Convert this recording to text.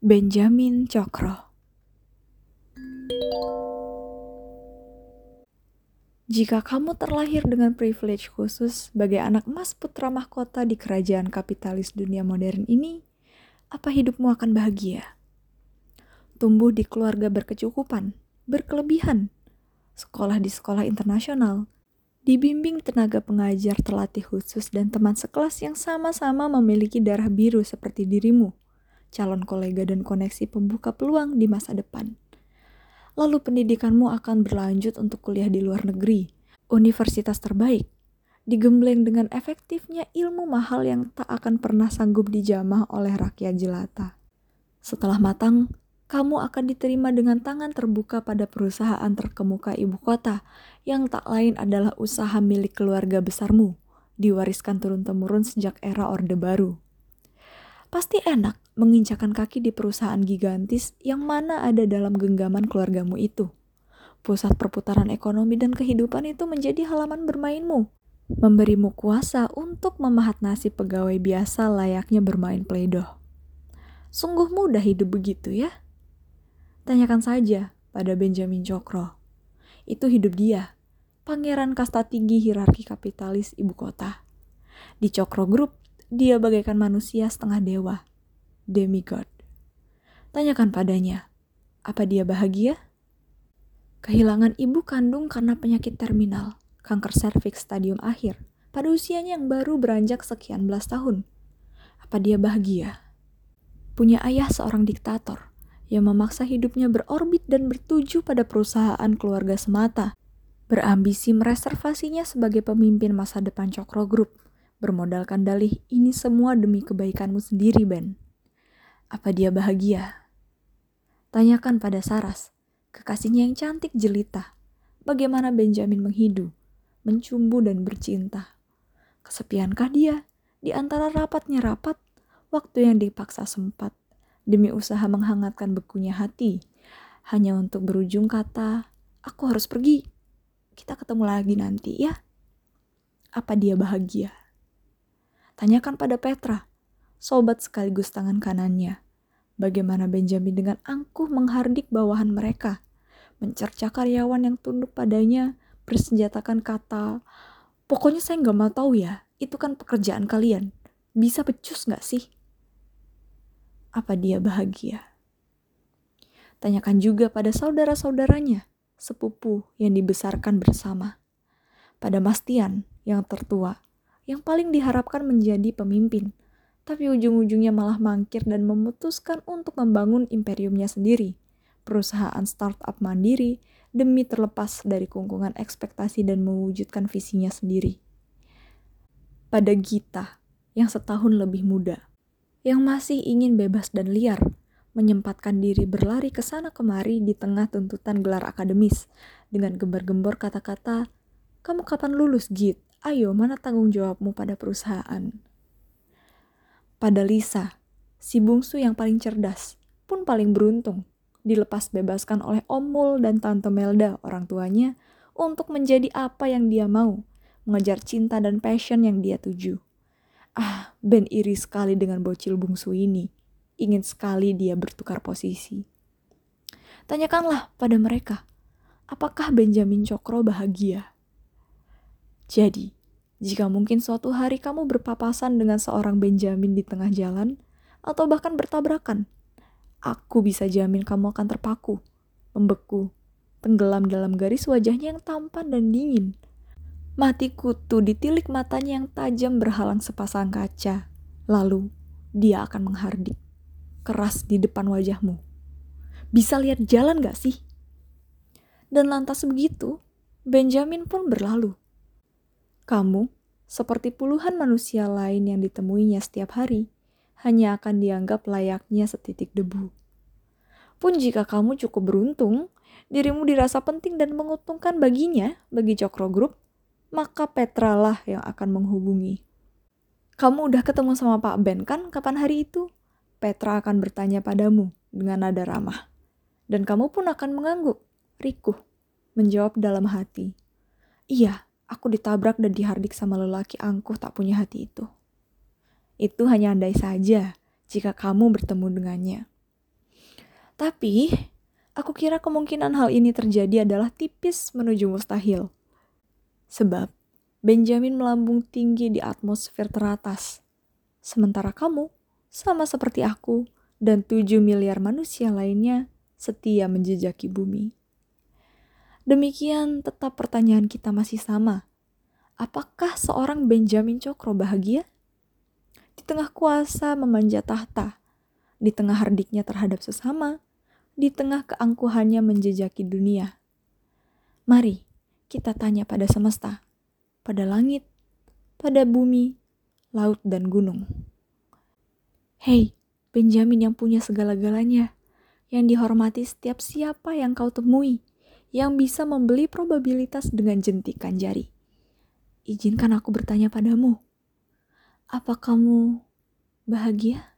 Benjamin Cokro Jika kamu terlahir dengan privilege khusus sebagai anak emas putra mahkota di kerajaan kapitalis dunia modern ini, apa hidupmu akan bahagia? Tumbuh di keluarga berkecukupan, berkelebihan, sekolah di sekolah internasional, dibimbing tenaga pengajar terlatih khusus dan teman sekelas yang sama-sama memiliki darah biru seperti dirimu calon kolega dan koneksi pembuka peluang di masa depan. Lalu pendidikanmu akan berlanjut untuk kuliah di luar negeri, universitas terbaik, digembleng dengan efektifnya ilmu mahal yang tak akan pernah sanggup dijamah oleh rakyat jelata. Setelah matang, kamu akan diterima dengan tangan terbuka pada perusahaan terkemuka ibu kota yang tak lain adalah usaha milik keluarga besarmu, diwariskan turun-temurun sejak era Orde Baru. Pasti enak menginjakan kaki di perusahaan gigantis yang mana ada dalam genggaman keluargamu itu. Pusat perputaran ekonomi dan kehidupan itu menjadi halaman bermainmu, memberimu kuasa untuk memahat nasib pegawai biasa layaknya bermain playdoh. Sungguh mudah hidup begitu ya? Tanyakan saja pada Benjamin Cokro. Itu hidup dia, pangeran kasta tinggi hierarki kapitalis ibu kota. Di Cokro Group, dia bagaikan manusia setengah dewa demigod. Tanyakan padanya, apa dia bahagia? Kehilangan ibu kandung karena penyakit terminal, kanker serviks stadium akhir, pada usianya yang baru beranjak sekian belas tahun. Apa dia bahagia? Punya ayah seorang diktator yang memaksa hidupnya berorbit dan bertuju pada perusahaan keluarga semata, berambisi mereservasinya sebagai pemimpin masa depan Cokro Group, bermodalkan dalih ini semua demi kebaikanmu sendiri, Ben. Apa dia bahagia? Tanyakan pada Saras, kekasihnya yang cantik jelita, bagaimana Benjamin menghidu, mencumbu dan bercinta. Kesepiankah dia di antara rapatnya rapat, waktu yang dipaksa sempat, demi usaha menghangatkan bekunya hati, hanya untuk berujung kata, aku harus pergi. Kita ketemu lagi nanti ya. Apa dia bahagia? Tanyakan pada Petra, sobat sekaligus tangan kanannya. Bagaimana Benjamin dengan angkuh menghardik bawahan mereka, mencerca karyawan yang tunduk padanya, bersenjatakan kata, pokoknya saya nggak mau tahu ya, itu kan pekerjaan kalian. Bisa pecus nggak sih? Apa dia bahagia? Tanyakan juga pada saudara-saudaranya, sepupu yang dibesarkan bersama. Pada Mastian yang tertua, yang paling diharapkan menjadi pemimpin, tapi ujung-ujungnya malah mangkir dan memutuskan untuk membangun imperiumnya sendiri, perusahaan startup mandiri demi terlepas dari kungkungan ekspektasi dan mewujudkan visinya sendiri. Pada Gita, yang setahun lebih muda, yang masih ingin bebas dan liar, menyempatkan diri berlari ke sana kemari di tengah tuntutan gelar akademis, dengan gembar-gembor kata-kata, kamu kapan lulus, Git? Ayo, mana tanggung jawabmu pada perusahaan? Pada Lisa, si bungsu yang paling cerdas, pun paling beruntung, dilepas bebaskan oleh Om Mul dan Tante Melda, orang tuanya, untuk menjadi apa yang dia mau, mengejar cinta dan passion yang dia tuju. Ah, Ben iri sekali dengan bocil bungsu ini. Ingin sekali dia bertukar posisi. Tanyakanlah pada mereka, apakah Benjamin Cokro bahagia? Jadi, jika mungkin suatu hari kamu berpapasan dengan seorang Benjamin di tengah jalan, atau bahkan bertabrakan, aku bisa jamin kamu akan terpaku, membeku, tenggelam dalam garis wajahnya yang tampan dan dingin. Mati kutu di tilik matanya yang tajam berhalang sepasang kaca. Lalu, dia akan menghardik. Keras di depan wajahmu. Bisa lihat jalan gak sih? Dan lantas begitu, Benjamin pun berlalu kamu, seperti puluhan manusia lain yang ditemuinya setiap hari, hanya akan dianggap layaknya setitik debu. Pun jika kamu cukup beruntung, dirimu dirasa penting dan menguntungkan baginya, bagi Cokro Group, maka Petra lah yang akan menghubungi. Kamu udah ketemu sama Pak Ben kan kapan hari itu? Petra akan bertanya padamu dengan nada ramah. Dan kamu pun akan mengangguk, rikuh, menjawab dalam hati. Iya, aku ditabrak dan dihardik sama lelaki angkuh tak punya hati itu. Itu hanya andai saja jika kamu bertemu dengannya. Tapi, aku kira kemungkinan hal ini terjadi adalah tipis menuju mustahil. Sebab, Benjamin melambung tinggi di atmosfer teratas. Sementara kamu, sama seperti aku, dan 7 miliar manusia lainnya, setia menjejaki bumi. Demikian tetap pertanyaan kita masih sama. Apakah seorang Benjamin Cokro bahagia? Di tengah kuasa memanjat tahta, di tengah hardiknya terhadap sesama, di tengah keangkuhannya menjejaki dunia. Mari kita tanya pada semesta, pada langit, pada bumi, laut, dan gunung. Hei, Benjamin yang punya segala-galanya, yang dihormati setiap siapa yang kau temui, yang bisa membeli probabilitas dengan jentikan jari. Izinkan aku bertanya padamu, apa kamu bahagia?